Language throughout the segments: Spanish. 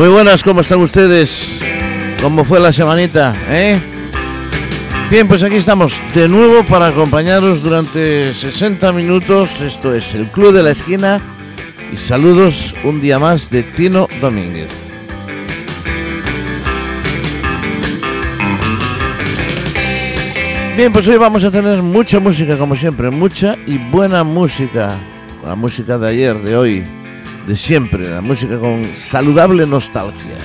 Muy buenas, ¿cómo están ustedes? ¿Cómo fue la semanita? ¿Eh? Bien, pues aquí estamos de nuevo para acompañaros durante 60 minutos. Esto es el Club de la Esquina. Y saludos un día más de Tino Domínguez. Bien, pues hoy vamos a tener mucha música, como siempre, mucha y buena música. La música de ayer, de hoy, de siempre, la música con saludable nostalgia.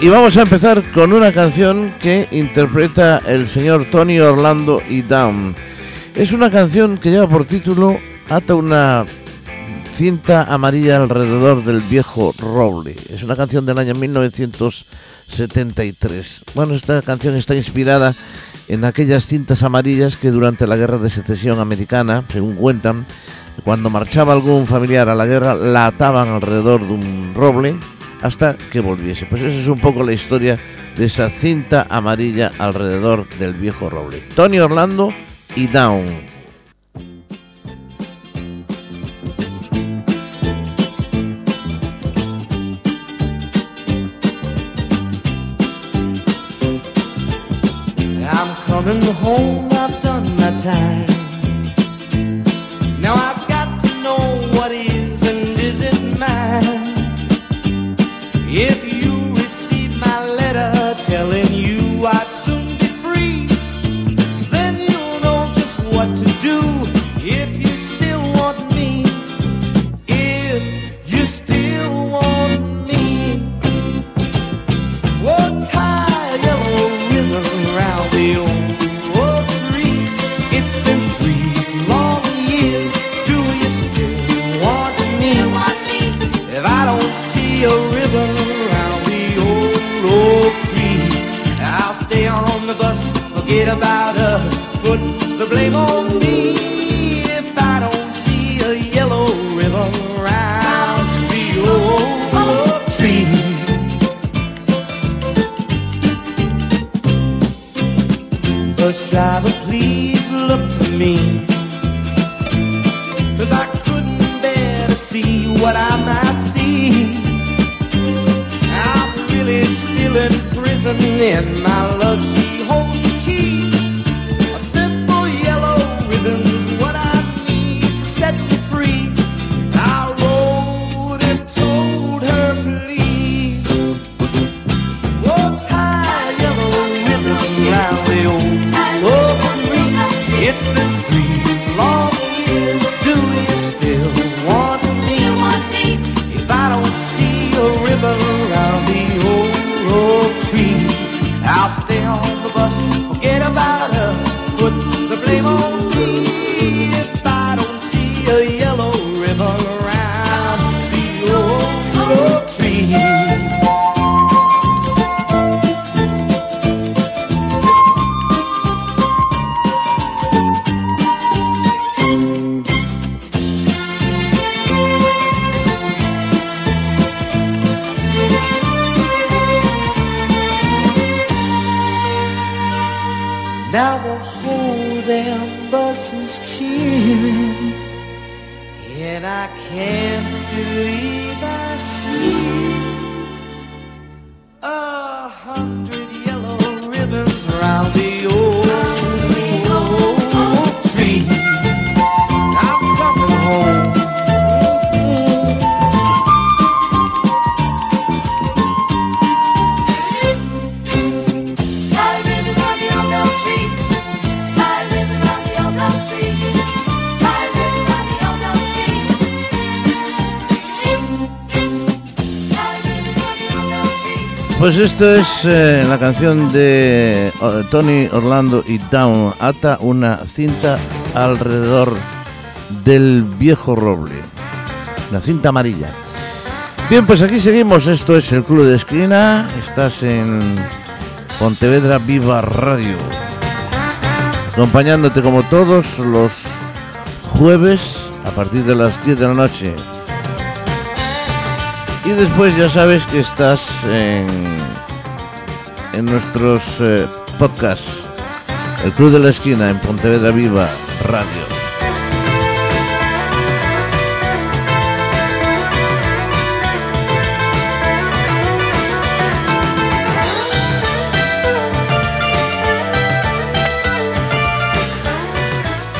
Y vamos a empezar con una canción que interpreta el señor Tony Orlando y Down. Es una canción que lleva por título Ata una cinta amarilla alrededor del viejo roble. Es una canción del año 1973. Bueno, esta canción está inspirada en aquellas cintas amarillas que durante la guerra de secesión americana, según cuentan, cuando marchaba algún familiar a la guerra, la ataban alrededor de un roble hasta que volviese. Pues esa es un poco la historia de esa cinta amarilla alrededor del viejo roble. Tony Orlando y Down. Now the whole damn bus is cheering, and I can't believe Pues esto es eh, la canción de Tony Orlando y Down. Ata una cinta alrededor del viejo roble. La cinta amarilla. Bien, pues aquí seguimos. Esto es el Club de Esquina. Estás en Pontevedra Viva Radio. Acompañándote como todos los jueves a partir de las 10 de la noche. Y después ya sabes que estás en, en nuestros eh, podcasts. El Club de la Esquina en Pontevedra Viva Radio.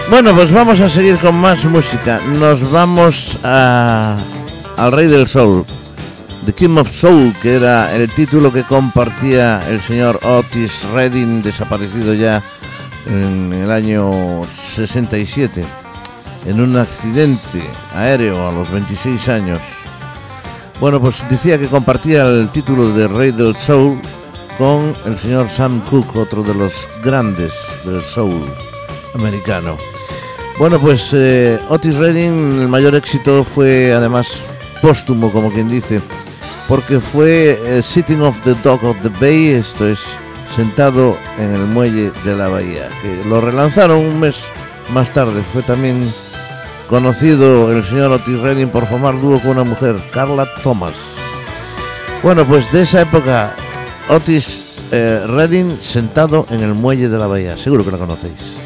Bueno, pues vamos a seguir con más música. Nos vamos al Rey del Sol. The King of Soul, que era el título que compartía el señor Otis Redding, desaparecido ya en el año 67, en un accidente aéreo a los 26 años. Bueno, pues decía que compartía el título de Rey del Soul con el señor Sam Cooke, otro de los grandes del soul americano. Bueno, pues eh, Otis Redding, el mayor éxito fue además póstumo, como quien dice, porque fue eh, Sitting off the Dock of the Bay, esto es, sentado en el muelle de la bahía, que lo relanzaron un mes más tarde. Fue también conocido el señor Otis Redding por formar dúo con una mujer, Carla Thomas. Bueno, pues de esa época, Otis eh, Redding sentado en el muelle de la bahía, seguro que lo conocéis.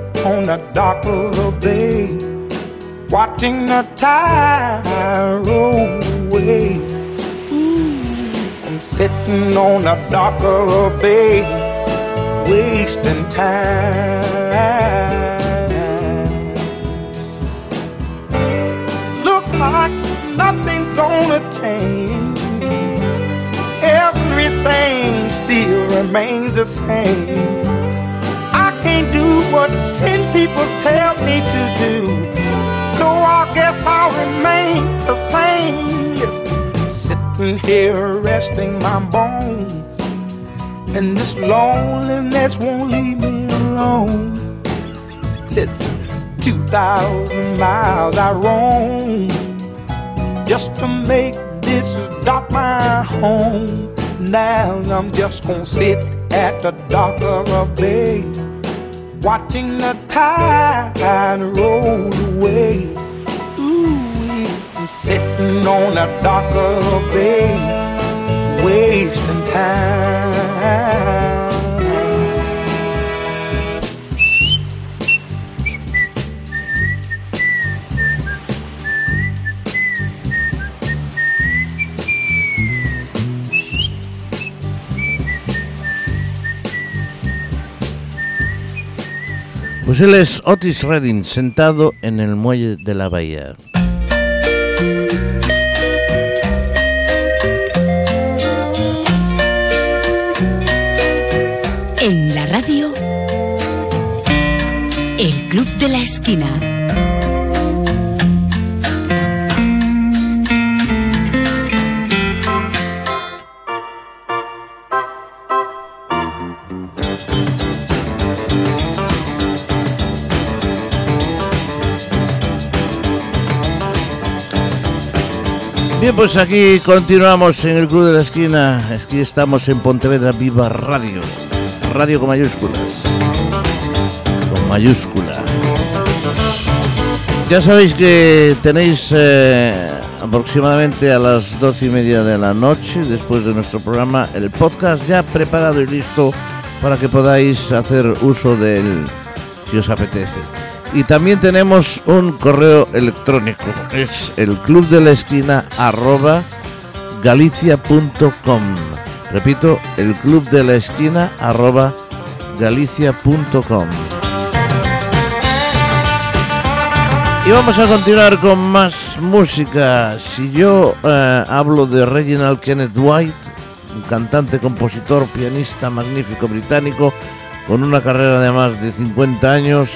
on the dock of the bay, watching the tide roll away. I'm sitting on the dock of the bay, wasting time. Look like nothing's gonna change. Everything still remains the same. Can't do what ten people tell me to do. So I guess I'll remain the same. Yes, sitting here resting my bones. And this loneliness won't leave me alone. Listen, 2,000 miles I roam just to make this dock my home. Now I'm just gonna sit at the dock of a bay, watching the tide roll away. Ooh, I'm sitting on a darker bay, wasting time. Pues él es Otis Redding, sentado en el muelle de la bahía. En la radio, El Club de la Esquina. Bien, pues aquí continuamos en el Club de la Esquina. Aquí estamos en Pontevedra Viva Radio. Radio con mayúsculas. Con mayúscula. Ya sabéis que tenéis eh, aproximadamente a las doce y media de la noche, después de nuestro programa, el podcast ya preparado y listo para que podáis hacer uso de él si os apetece. Y también tenemos un correo electrónico. Es el club de la esquina arroba galicia.com. Repito, el club de la esquina arroba galicia.com. Y vamos a continuar con más música. Si yo eh, hablo de Reginald Kenneth White, un cantante, compositor, pianista magnífico británico, con una carrera de más de 50 años,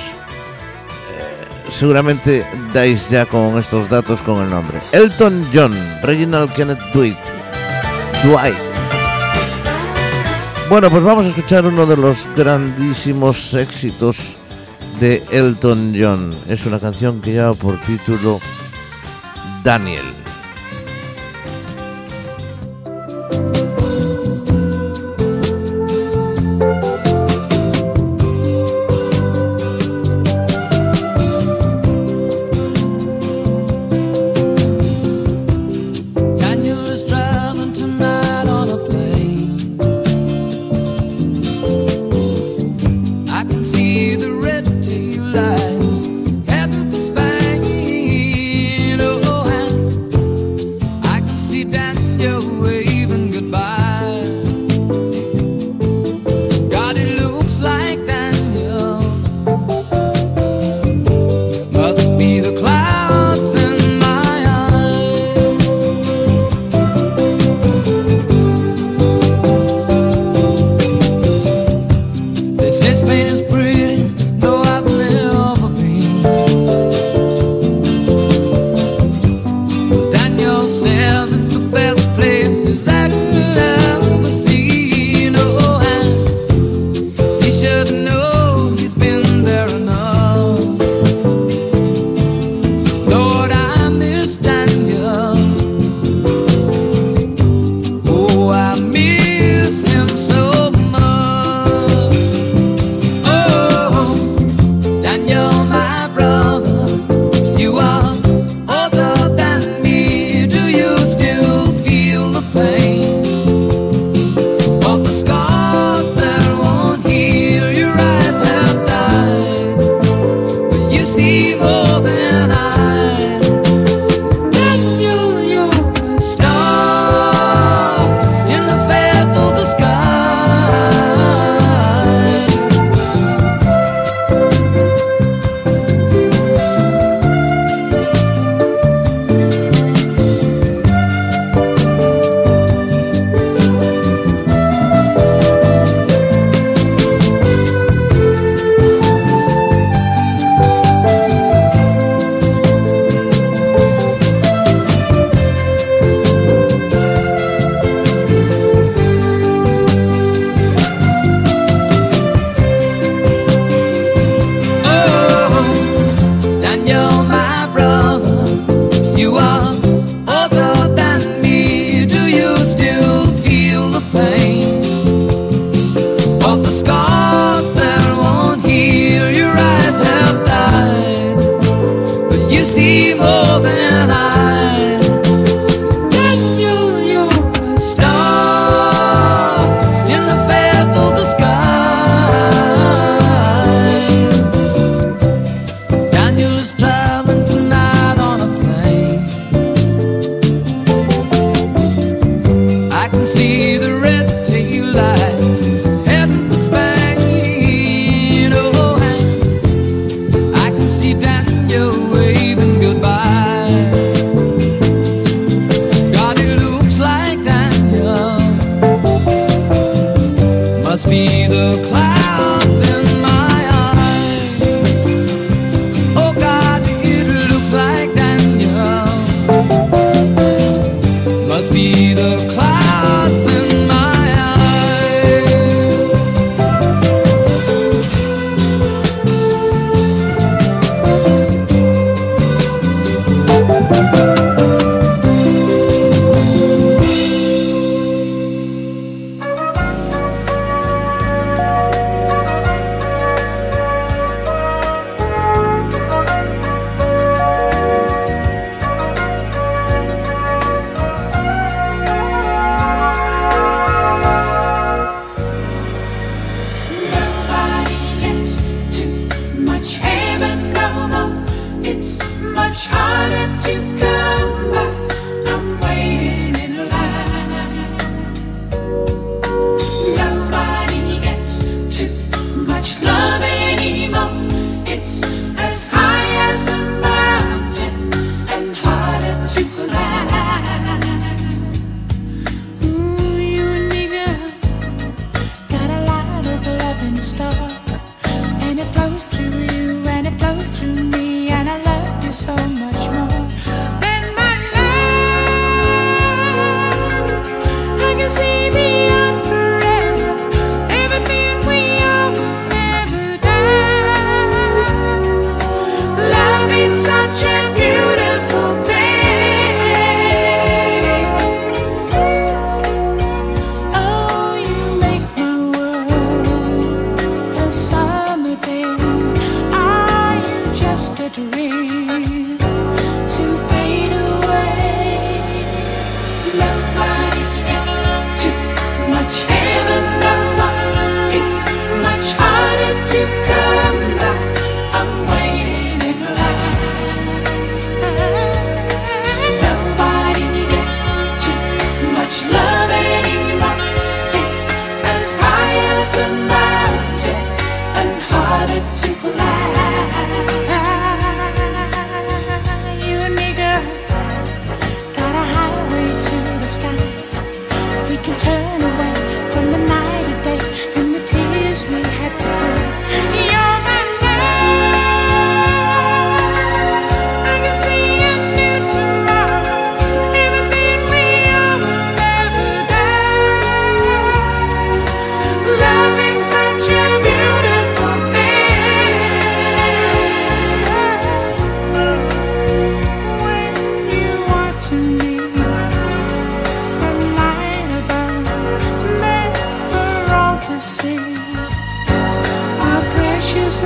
seguramente dais ya con estos datos con el nombre. Elton John, Reginald Kenneth Dwight. Dwight. Bueno, pues vamos a escuchar uno de los grandísimos éxitos de Elton John. Es una canción que lleva por título Daniel.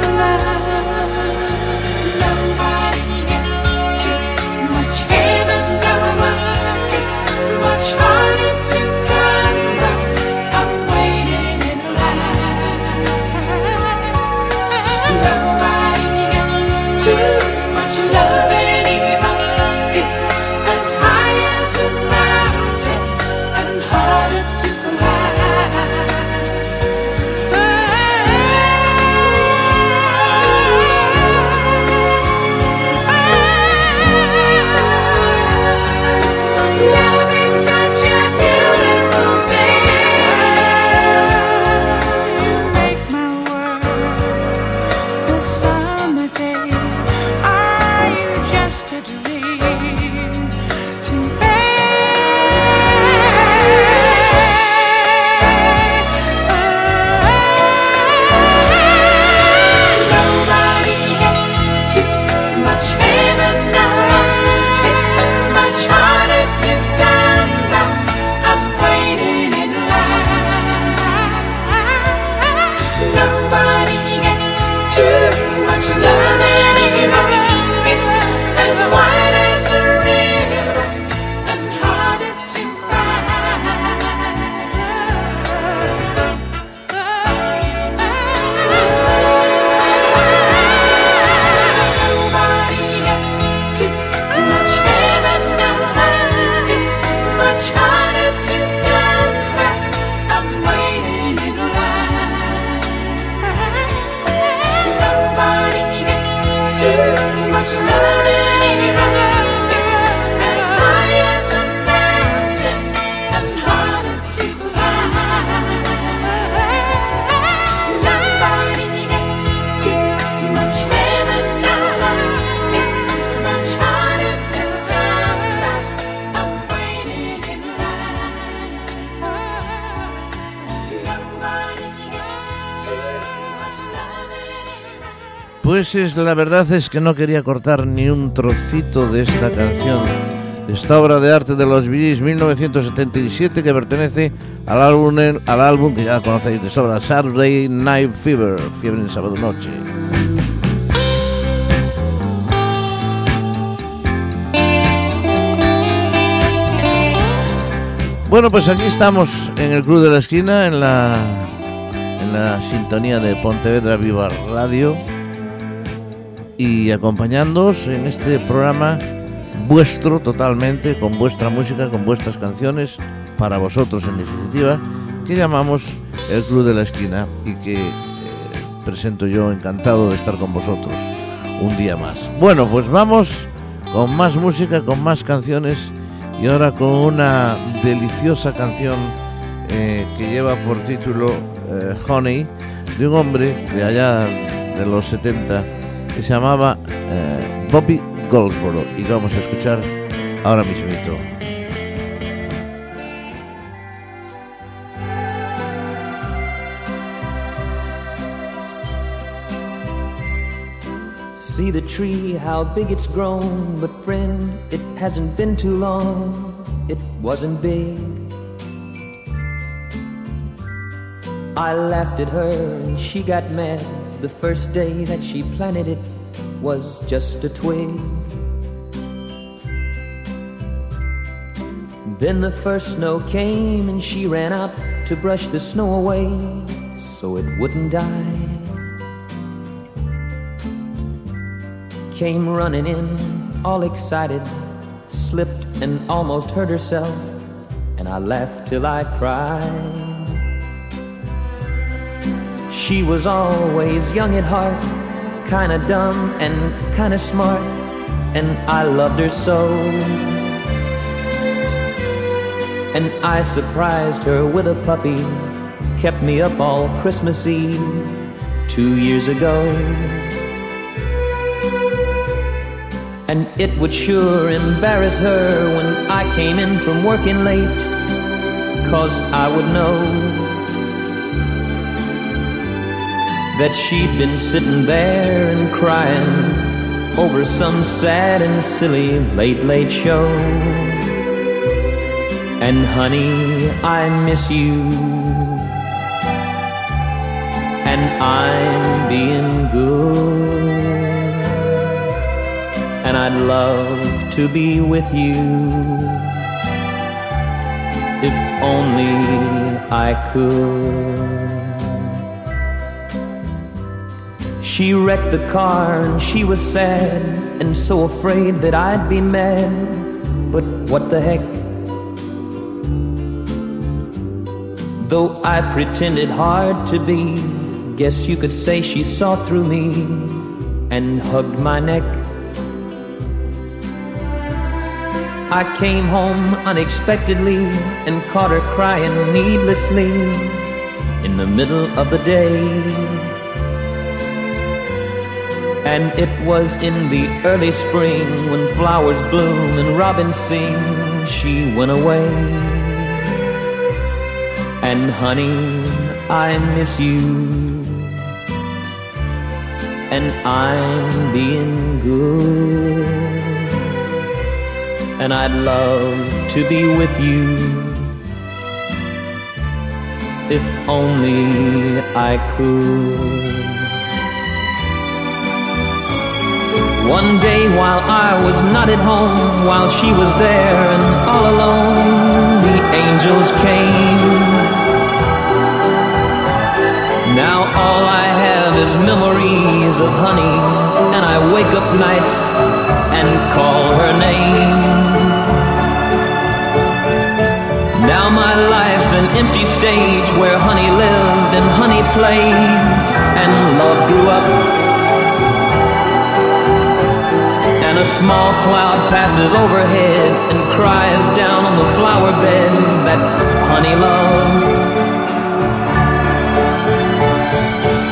to laugh. Anymore. Pues es, la verdad es que no quería cortar ni un trocito de esta canción, esta obra de arte de los Gees 1977 que pertenece al álbum, al álbum que ya conocéis de sobra, Saturday Night Fever, fiebre en sábado noche. Bueno, pues aquí estamos en el Club de la Esquina, en la, en la sintonía de Pontevedra Viva Radio y acompañándoos en este programa vuestro totalmente, con vuestra música, con vuestras canciones, para vosotros en definitiva, que llamamos el Club de la Esquina y que eh, presento yo encantado de estar con vosotros un día más. Bueno, pues vamos con más música, con más canciones y ahora con una deliciosa canción eh, que lleva por título eh, Honey de un hombre de allá de los 70 que se llamaba eh, Bobby Goldsboro y vamos a escuchar ahora. See the tree, how big it's grown. But friend, it hasn't been too long. It wasn't big. I laughed at her and she got mad. The first day that she planted it was just a twig. Then the first snow came and she ran out to brush the snow away so it wouldn't die. Came running in, all excited, slipped and almost hurt herself, and I laughed till I cried. She was always young at heart, kinda dumb and kinda smart, and I loved her so. And I surprised her with a puppy, kept me up all Christmas Eve two years ago. And it would sure embarrass her when I came in from working late, cause I would know that she'd been sitting there and crying over some sad and silly late, late show. And honey, I miss you. and I'm being good. And I'd love to be with you if only I could. She wrecked the car and she was sad and so afraid that I'd be mad. But what the heck? Though I pretended hard to be, guess you could say she saw through me and hugged my neck. I came home unexpectedly and caught her crying needlessly in the middle of the day. And it was in the early spring when flowers bloom and robins sing, she went away. And honey, I miss you. And I'm being good. And I'd love to be with you. If only I could. One day while I was not at home, while she was there and all alone, the angels came. Now all I have is memories of honey, and I wake up nights and call her name. Now my life's an empty stage where honey lived and honey played, and love grew up. A small cloud passes overhead and cries down on the flower bed that honey loved.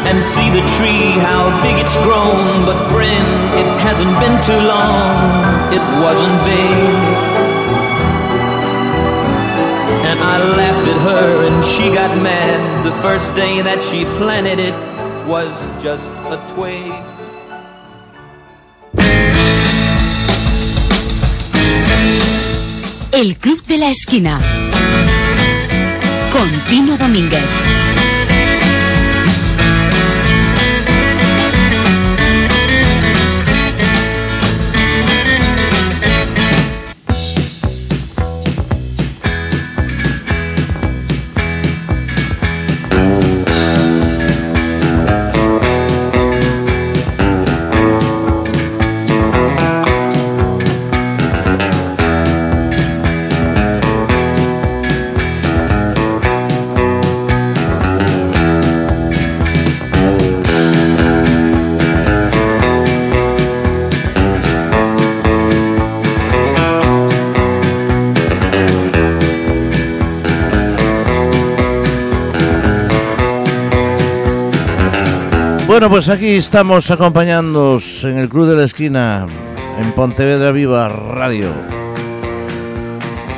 And see the tree, how big it's grown. But friend, it hasn't been too long, it wasn't big. And I laughed at her and she got mad. The first day that she planted it was just a twig. El Club de la Esquina. Con Tino Domínguez. Pues aquí estamos acompañándoos en el Club de la Esquina, en Pontevedra Viva Radio.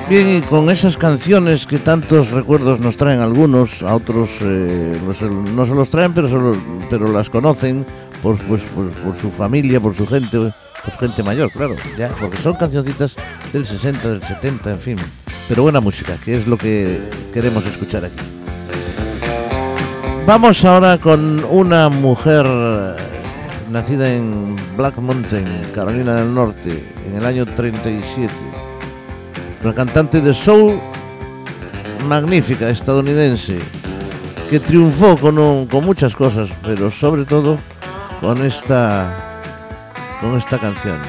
Bien, y con esas canciones que tantos recuerdos nos traen algunos, a otros eh, no, se, se los traen, pero, solo- pero las conocen por, pues, por, por su familia, por su gente, pues gente mayor, claro, ya, porque son cancioncitas del 60, del 70, en fin. Pero buena música, que es lo que queremos escuchar aquí. Vamos ahora con una mujer eh, nacida en Black Mountain, Carolina del Norte, en el año 37. Una cantante de soul magnífica, estadounidense, que triunfó con, muchas cosas, pero sobre todo con esta, con esta canción.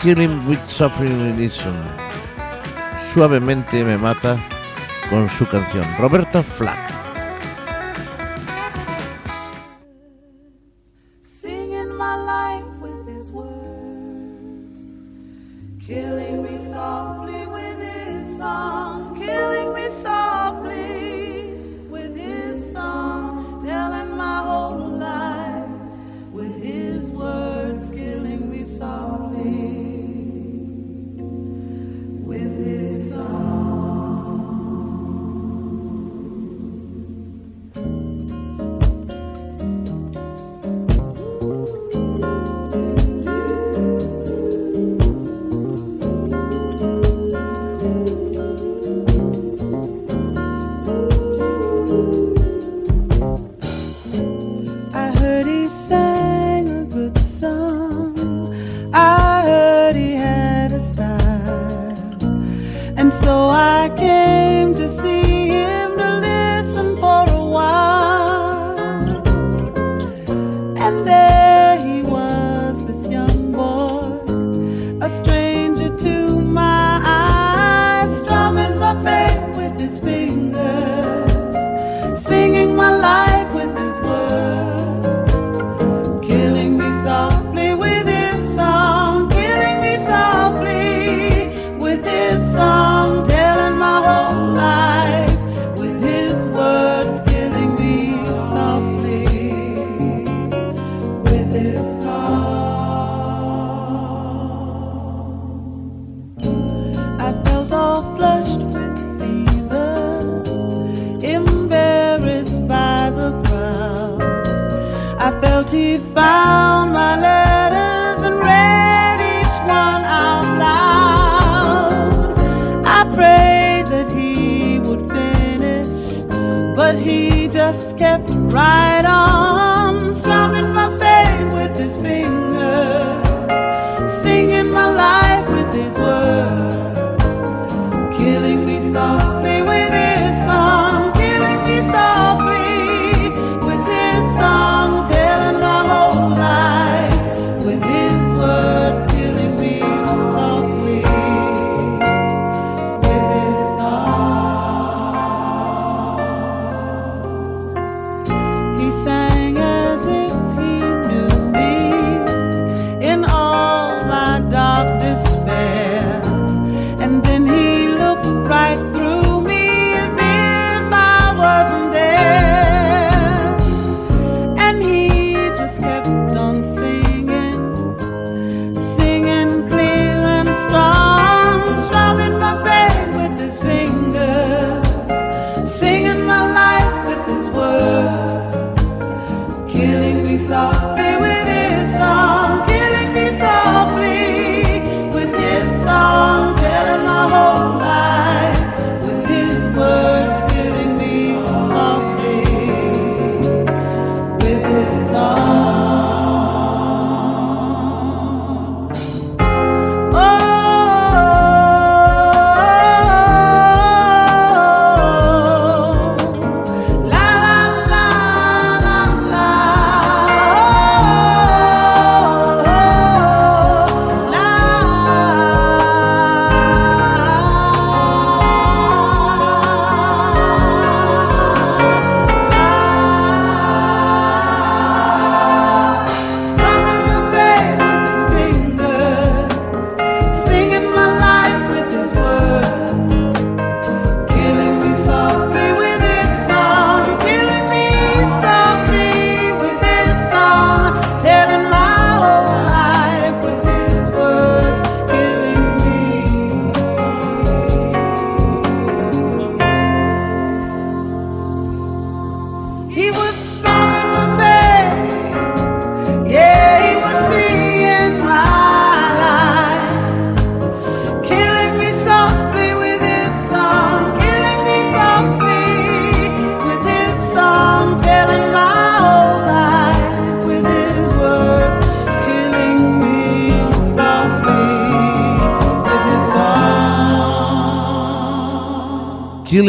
Killing with Suffering Reason. Suavemente me mata con su canción. Roberta Flack.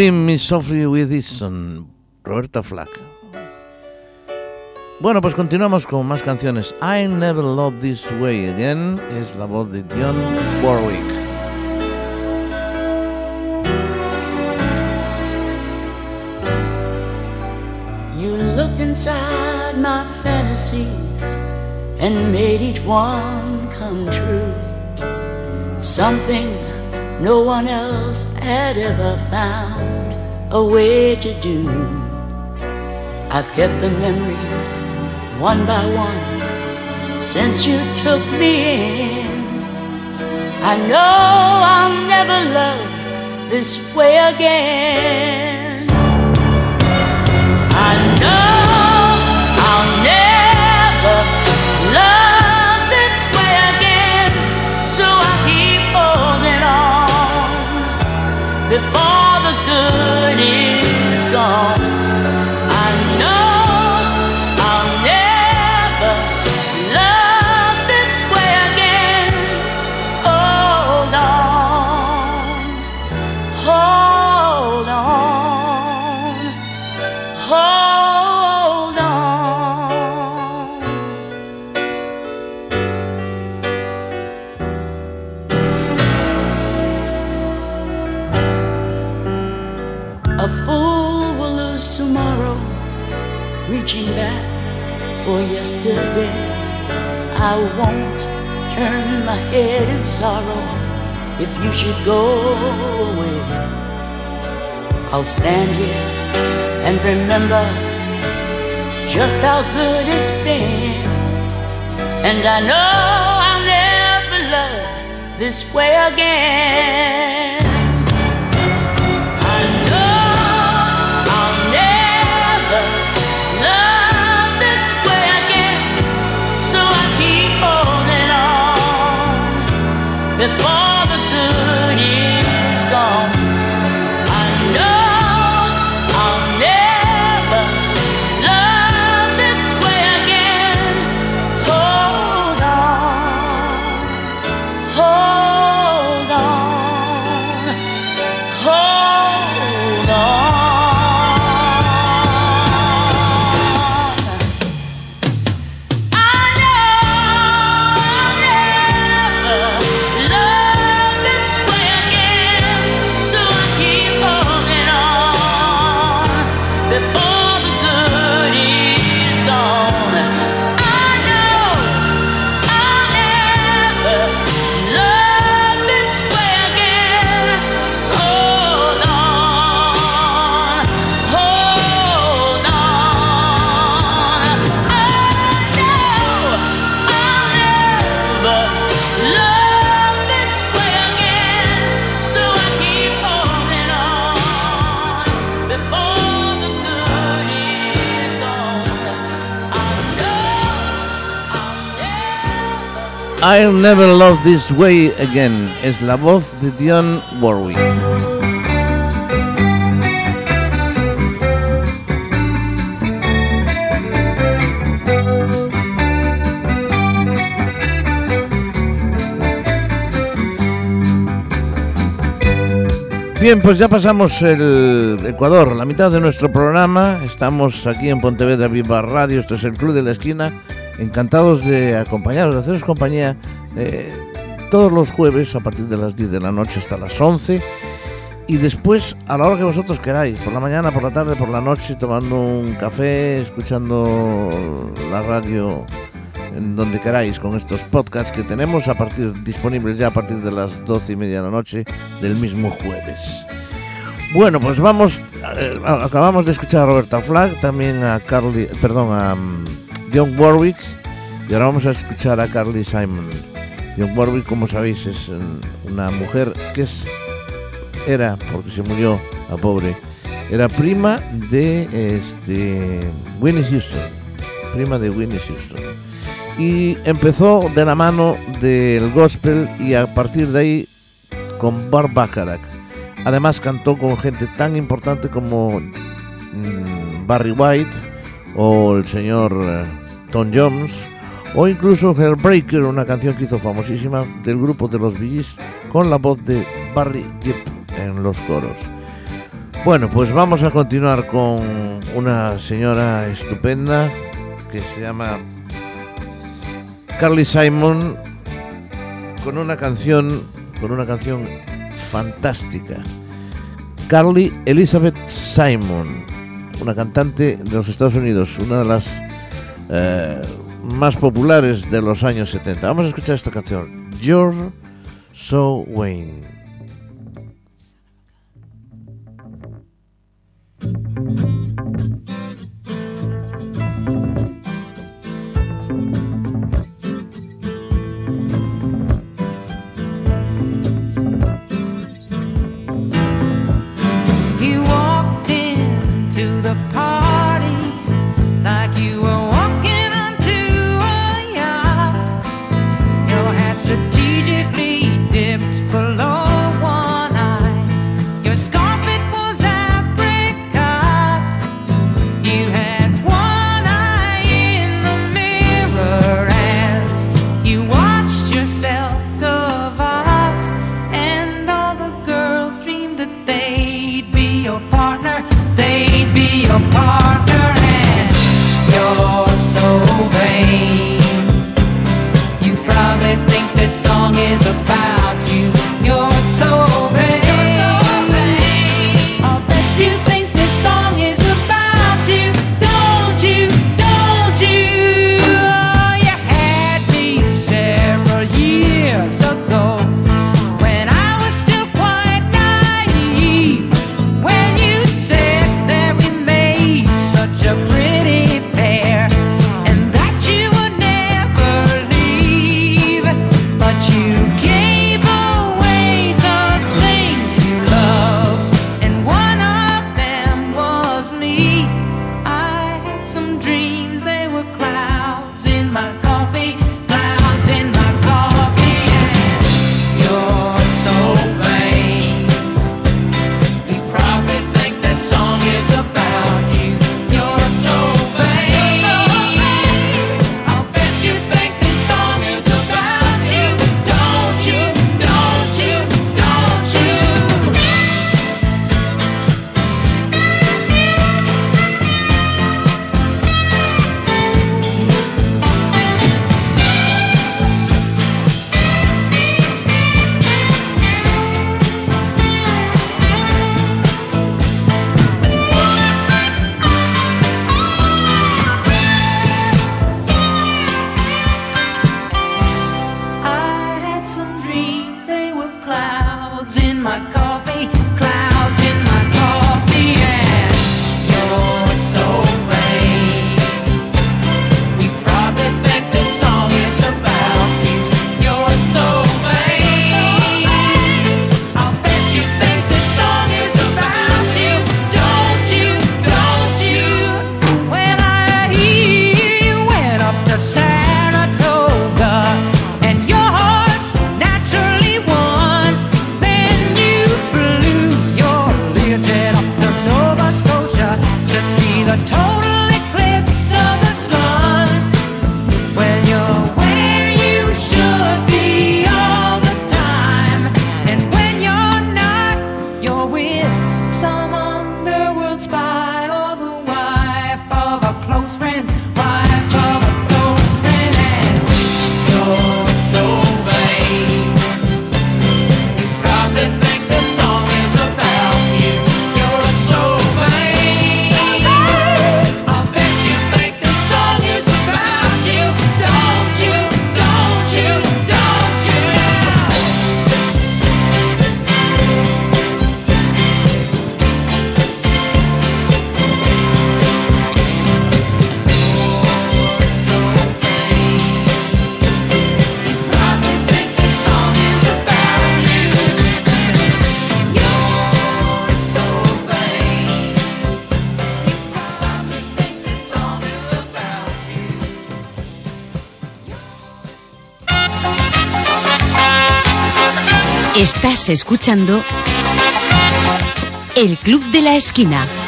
Leaving Me Softly With This Roberta Flack. Bueno, pues continuamos con más canciones. I Never Love This Way Again es la voz de John Warwick. You looked inside my fantasies and made each one come true. Something no one else had ever found a way to do. I've kept the memories one by one since you took me in. I know I'll never love this way again. I know. reaching back for yesterday. I won't turn my head in sorrow if you should go away. I'll stand here and remember just how good it's been. And I know I'll never love this way again. I'll Never Love This Way Again. Es la voz de Dionne Warwick. Bien, pues ya pasamos el Ecuador, la mitad de nuestro programa. Estamos aquí en Pontevedra Viva Radio, esto es el Club de la Esquina. Encantados de acompañaros, de haceros compañía eh, todos los jueves a partir de las 10 de la noche hasta las 11. Y después, a la hora que vosotros queráis, por la mañana, por la tarde, por la noche, tomando un café, escuchando la radio en donde queráis con estos podcasts que tenemos a partir disponibles ya a partir de las 12 y media de la noche del mismo jueves. Bueno, pues vamos, eh, acabamos de escuchar a Roberta Flack, también a Carly, perdón, a um, John Warwick y ahora vamos a escuchar a Carly Simon. John Warwick, como sabéis, es una mujer que es era, porque se murió a pobre, era prima de este Winnie Houston, prima de Winnie Houston y empezó de la mano del gospel y a partir de ahí con Bar Bacharach. Además cantó con gente tan importante como mm, Barry White o el señor eh, Tom Jones o incluso Hellbreaker, una canción que hizo famosísima del grupo de los Billys con la voz de Barry Gibb en los coros. Bueno, pues vamos a continuar con una señora estupenda que se llama Carly Simon con una canción con una canción fantástica. Carly Elizabeth Simon, una cantante de los Estados Unidos, una de las eh, más populares de los años 70. Vamos a escuchar esta canción, You're So Wayne. escuchando El Club de la Esquina.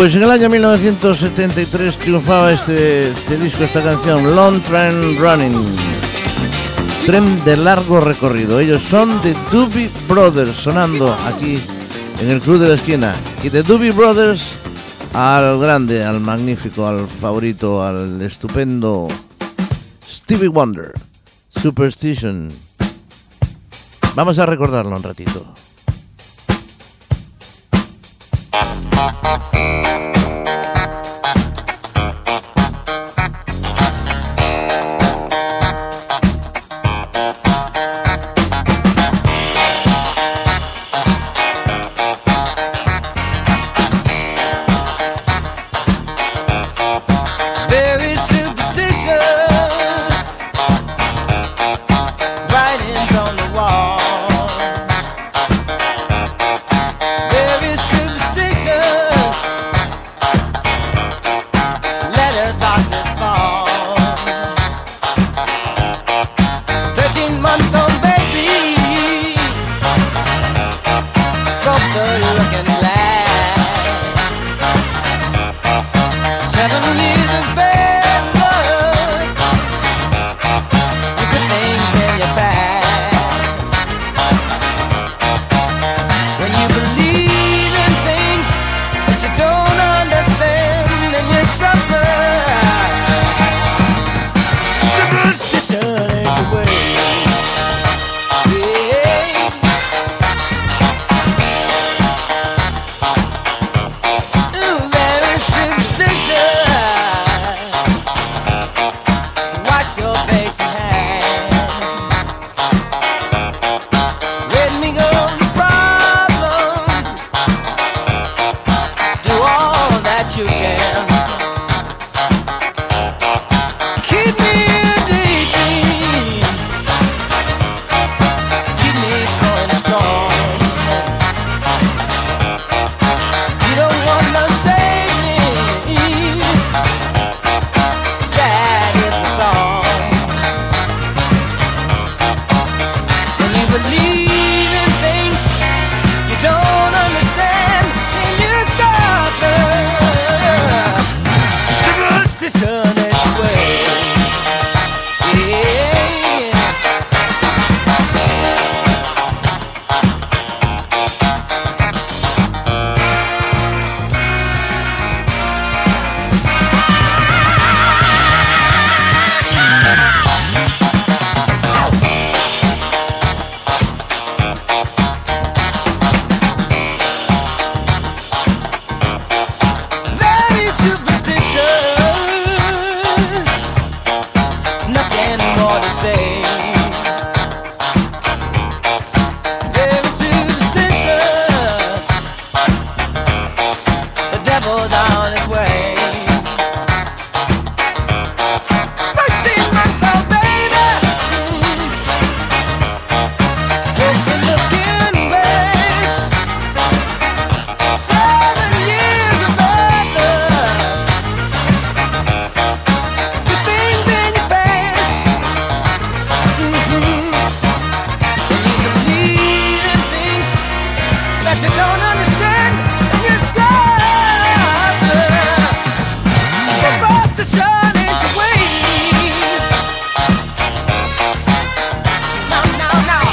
pues en el año 1973 triunfaba este, este, disco, esta canción, Long Train Running. Tren de largo recorrido. Ellos son de Doobie Brothers, sonando aquí en el Club de la Esquina. Y de Doobie Brothers al grande, al magnífico, al favorito, al estupendo Stevie Wonder. Superstition. Vamos a recordarlo un ratito.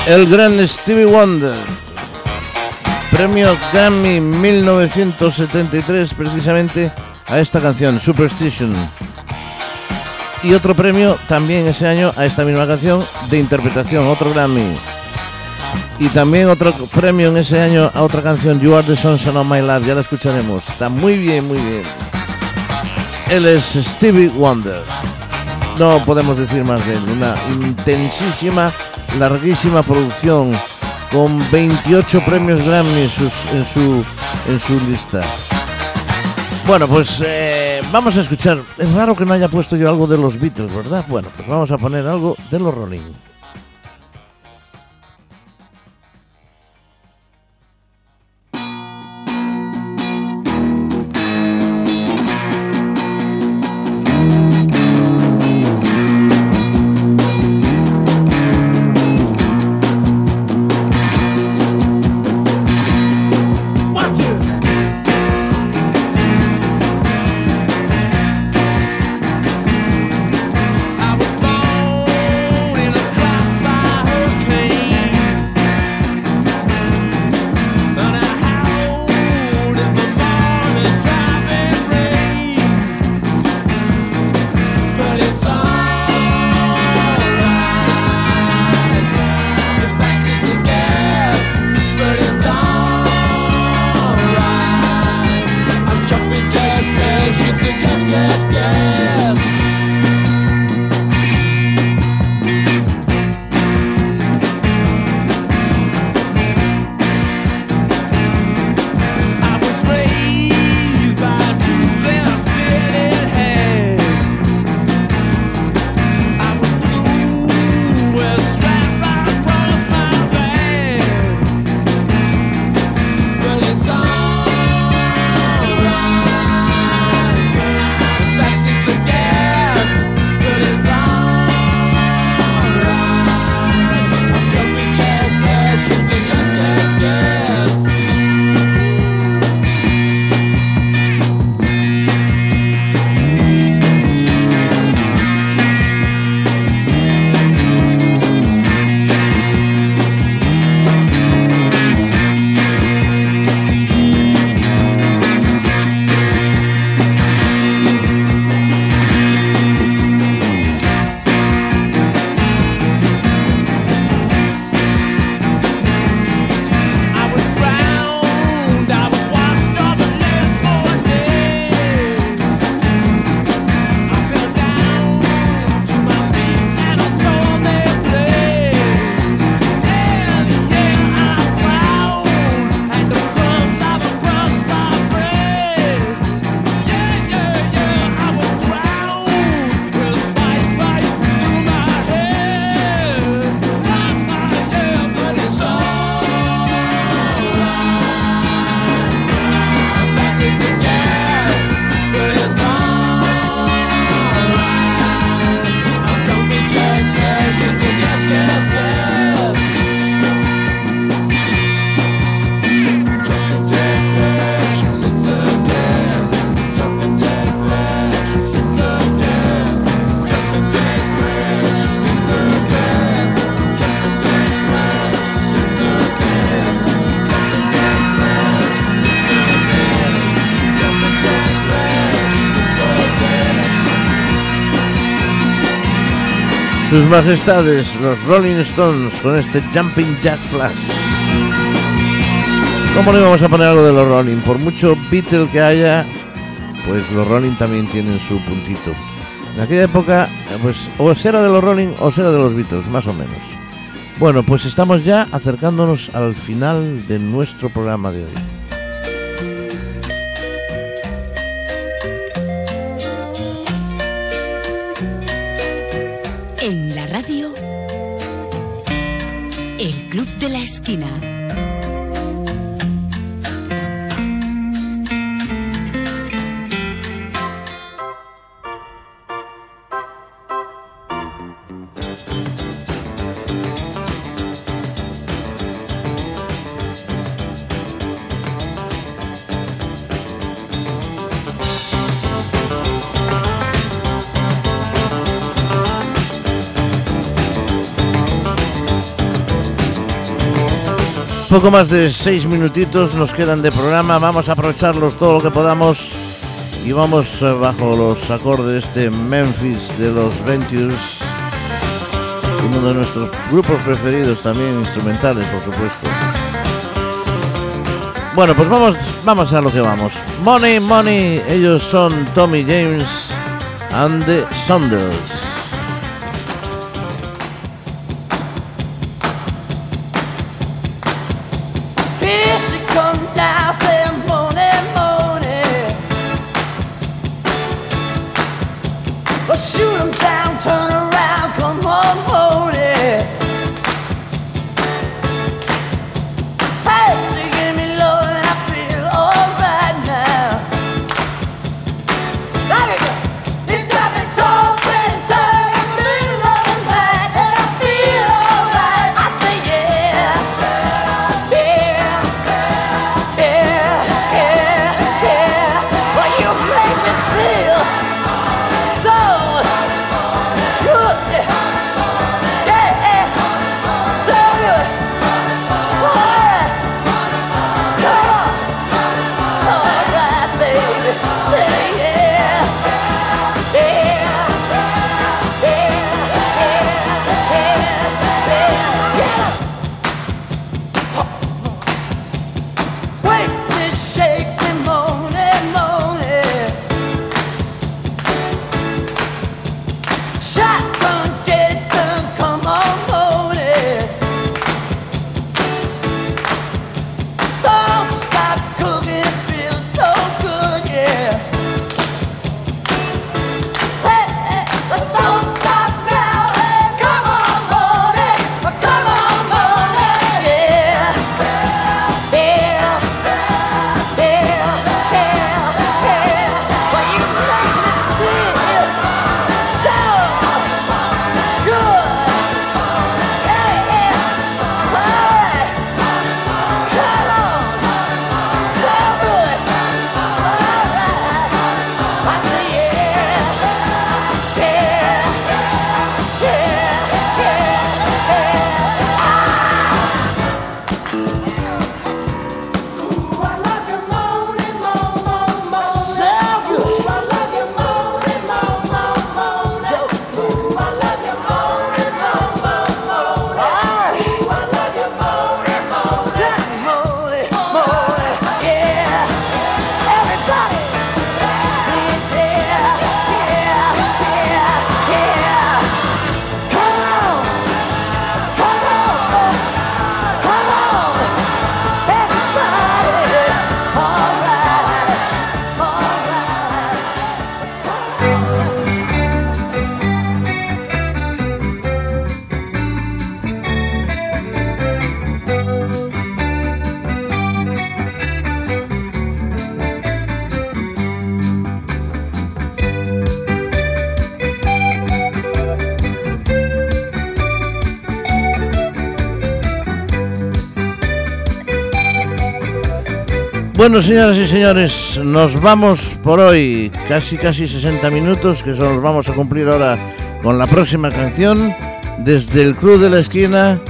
El gran Stevie Wonder. Premio Grammy 1973 precisamente a esta canción, Superstition. Y otro premio también ese año a esta misma canción de interpretación, otro Grammy. Y también otro premio en ese año a otra canción, You Are the Sunshine of My Life, ya la escucharemos. Está muy bien, muy bien. Él es Stevie Wonder. No podemos decir más de él. Una intensísima, larguísima producción con 28 premios Grammy en, su, en su lista. Bueno, pues eh, vamos a escuchar. Es raro que no haya puesto yo algo de los Beatles, ¿verdad? Bueno, pues vamos a poner algo de los Rolling. Sus majestades, los Rolling Stones, con este Jumping Jack Flash. ¿Cómo no íbamos a poner algo de los Rolling? Por mucho Beatle que haya, pues los Rolling también tienen su puntito. En aquella época, pues o era de los Rolling o era de los Beatles, más o menos. Bueno, pues estamos ya acercándonos al final de nuestro programa de hoy. Poco más de seis minutitos nos quedan de programa. Vamos a aprovecharlos todo lo que podamos. Y vamos eh, bajo los acordes de este Memphis de los Ventures. Uno de nuestros grupos preferidos también, instrumentales, por supuesto. Bueno, pues vamos, vamos a lo que vamos. Money, Money. Ellos son Tommy James and the Saunders. Bueno, señoras y señores, nos vamos por hoy. Casi, casi 60 minutos, que son vamos a cumplir ahora con la próxima canción. Desde el Club de la Esquina,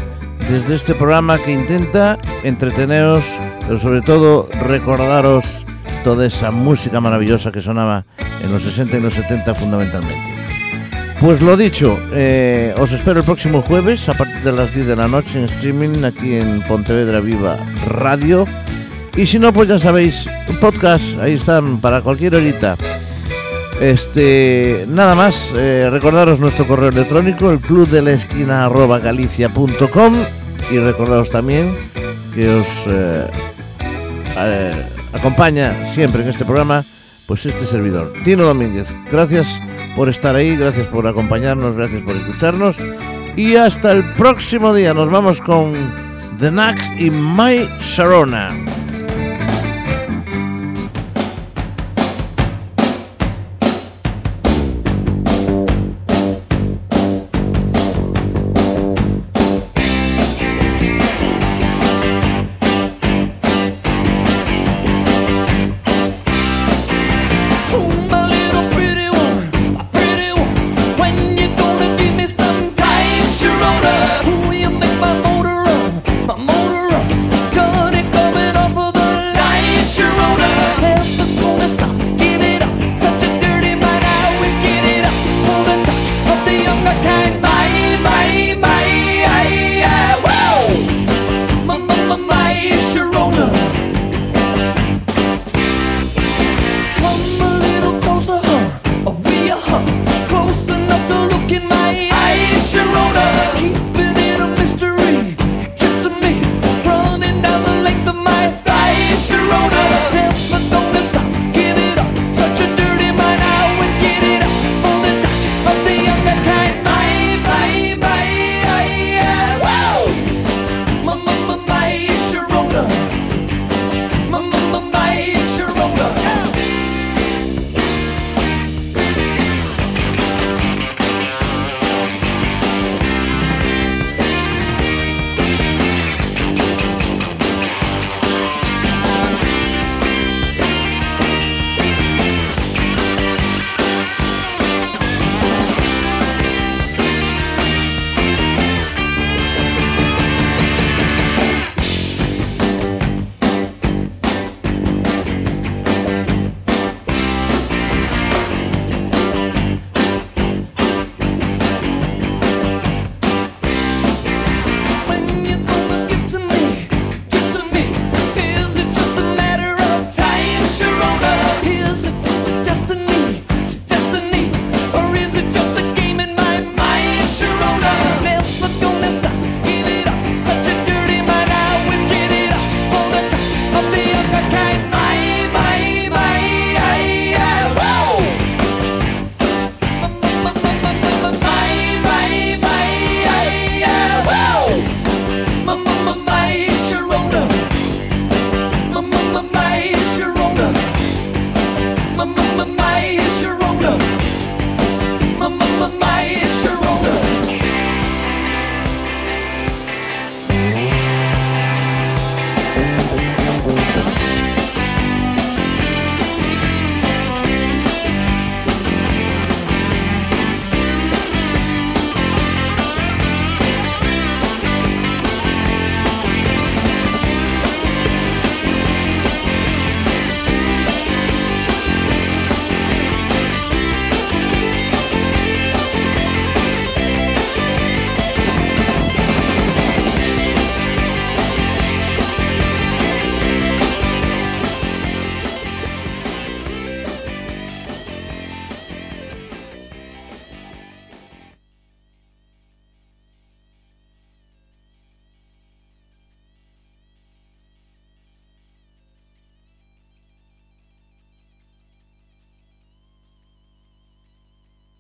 desde este programa que intenta entreteneros, pero sobre todo recordaros toda esa música maravillosa que sonaba en los 60 y los 70 fundamentalmente. Pues lo dicho, eh, os espero el próximo jueves a partir de las 10 de la noche en streaming aquí en Pontevedra Viva Radio. Y si no, pues ya sabéis, podcast, ahí están para cualquier horita. Este, nada más, eh, recordaros nuestro correo electrónico, el club de la y recordaros también que os eh, eh, acompaña siempre en este programa, pues este servidor, Tino Domínguez. Gracias por estar ahí, gracias por acompañarnos, gracias por escucharnos y hasta el próximo día. Nos vamos con The Knack y My Sharona.